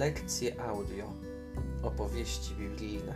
Lekcje audio. Opowieści biblijne.